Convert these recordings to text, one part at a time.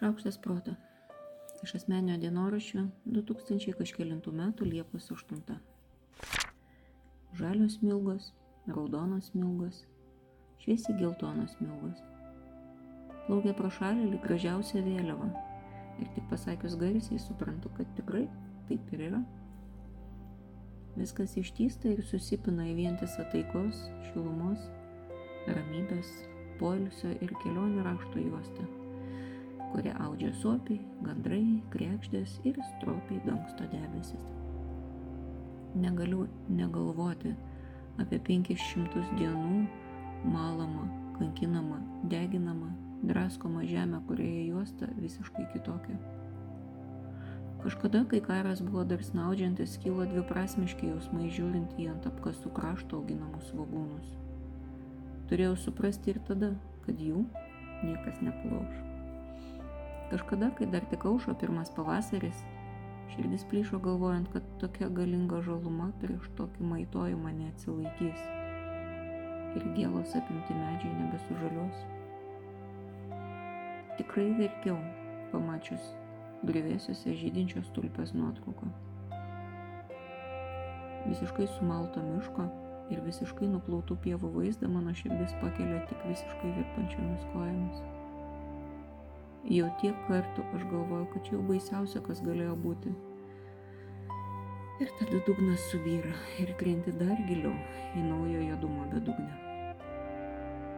Šaukštas proto. Iš asmenio dienoraščio 2000 kažkėlintų metų Liepos 8. Žalios milgos, raudonos milgos, šviesiai geltonos milgos. Plaukia pro šalį lyg gražiausia vėliava. Ir tik pasakius garsiai suprantu, kad tikrai taip ir yra. Viskas ištysta ir susipina į vientisą taikos, šilumos, ramybės, poilsio ir kelionių rašto juostą kurią audžia suopiai, gandrai, krekždės ir stropiai dangsto debesis. Negaliu negalvoti apie 500 dienų malamą, kankinamą, deginamą, draskomą žemę, kurioje juosta visiškai kitokia. Kažkada, kai karas buvo dar snaudžiantis, kilo dviprasmiški jausmai žiūrint į ant apkasų krašto auginamus svagūnus. Turėjau suprasti ir tada, kad jų niekas nepalauž. Kažkada, kai dar tik aušo pirmas pavasaris, širdis plyšo galvojant, kad tokia galinga žaluma prieš tokį maitojimą neatsilaikys. Ir gėlos apimti medžiai nebesužalios. Tikrai verkiau, pamačius grįvėsiuose žydinčios tulpės nuotrauką. Visiškai sumalto miško ir visiškai nuplautų pievų vaizdą mano širdis pakelia tik visiškai virpančiomis kojomis. Jau tiek kartų aš galvoju, kad čia jau baisiausia, kas galėjo būti. Ir tada dugnas suvyra ir krenti dar giliau į naujo juodumo bedugnę.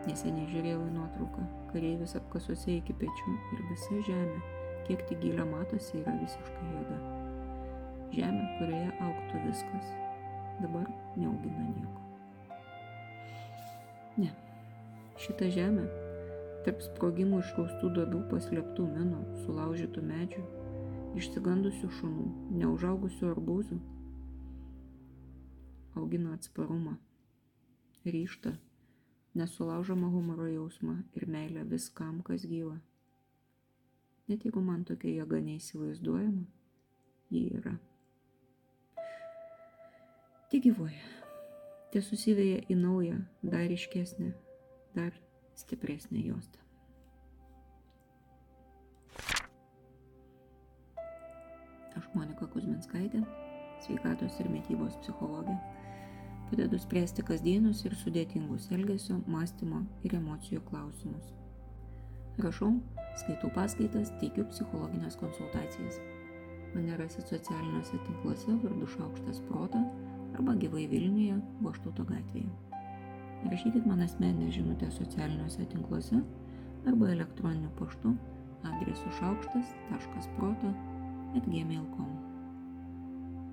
Neseniai žiūrėjau į nuotrauką, kareivis apkasuose iki pečių ir visa žemė, kiek tik gilio matosi, yra visiškai juoda. Žemė, kurioje auktų viskas, dabar neaugina nieko. Ne, šita žemė tarp sprogimų iškaustų duobių paslėptų minų, sulaužytų medžių, išsigandusių šunų, neužaugusių arbūzų. Augina atsparumą, ryštą, nesulaužomą humoro jausmą ir meilę viskam, kas gyva. Net jeigu man tokia jėga neįsivaizduojama, ji yra. Tik gyvoja, tie susivėja į naują, dar iškesnę, dar stipresnė juosta. Aš Monika Kuzminskaitė, sveikatos ir mytybos psichologė, padedu spręsti kasdienius ir sudėtingus elgesio, mąstymo ir emocijų klausimus. Rašau, skaitau paskaitas, teikiu psichologinės konsultacijas. Mane rasit socialiniuose tinkluose vardu Šaukštas Prota arba gyvai Vilniuje, Boštuto gatvėje. Rašykit man asmeninę žinutę socialiniuose tinkluose arba elektroniniu paštu adresu šaukštas.proto atgmail.com.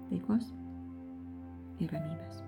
Taikos ir ramybės.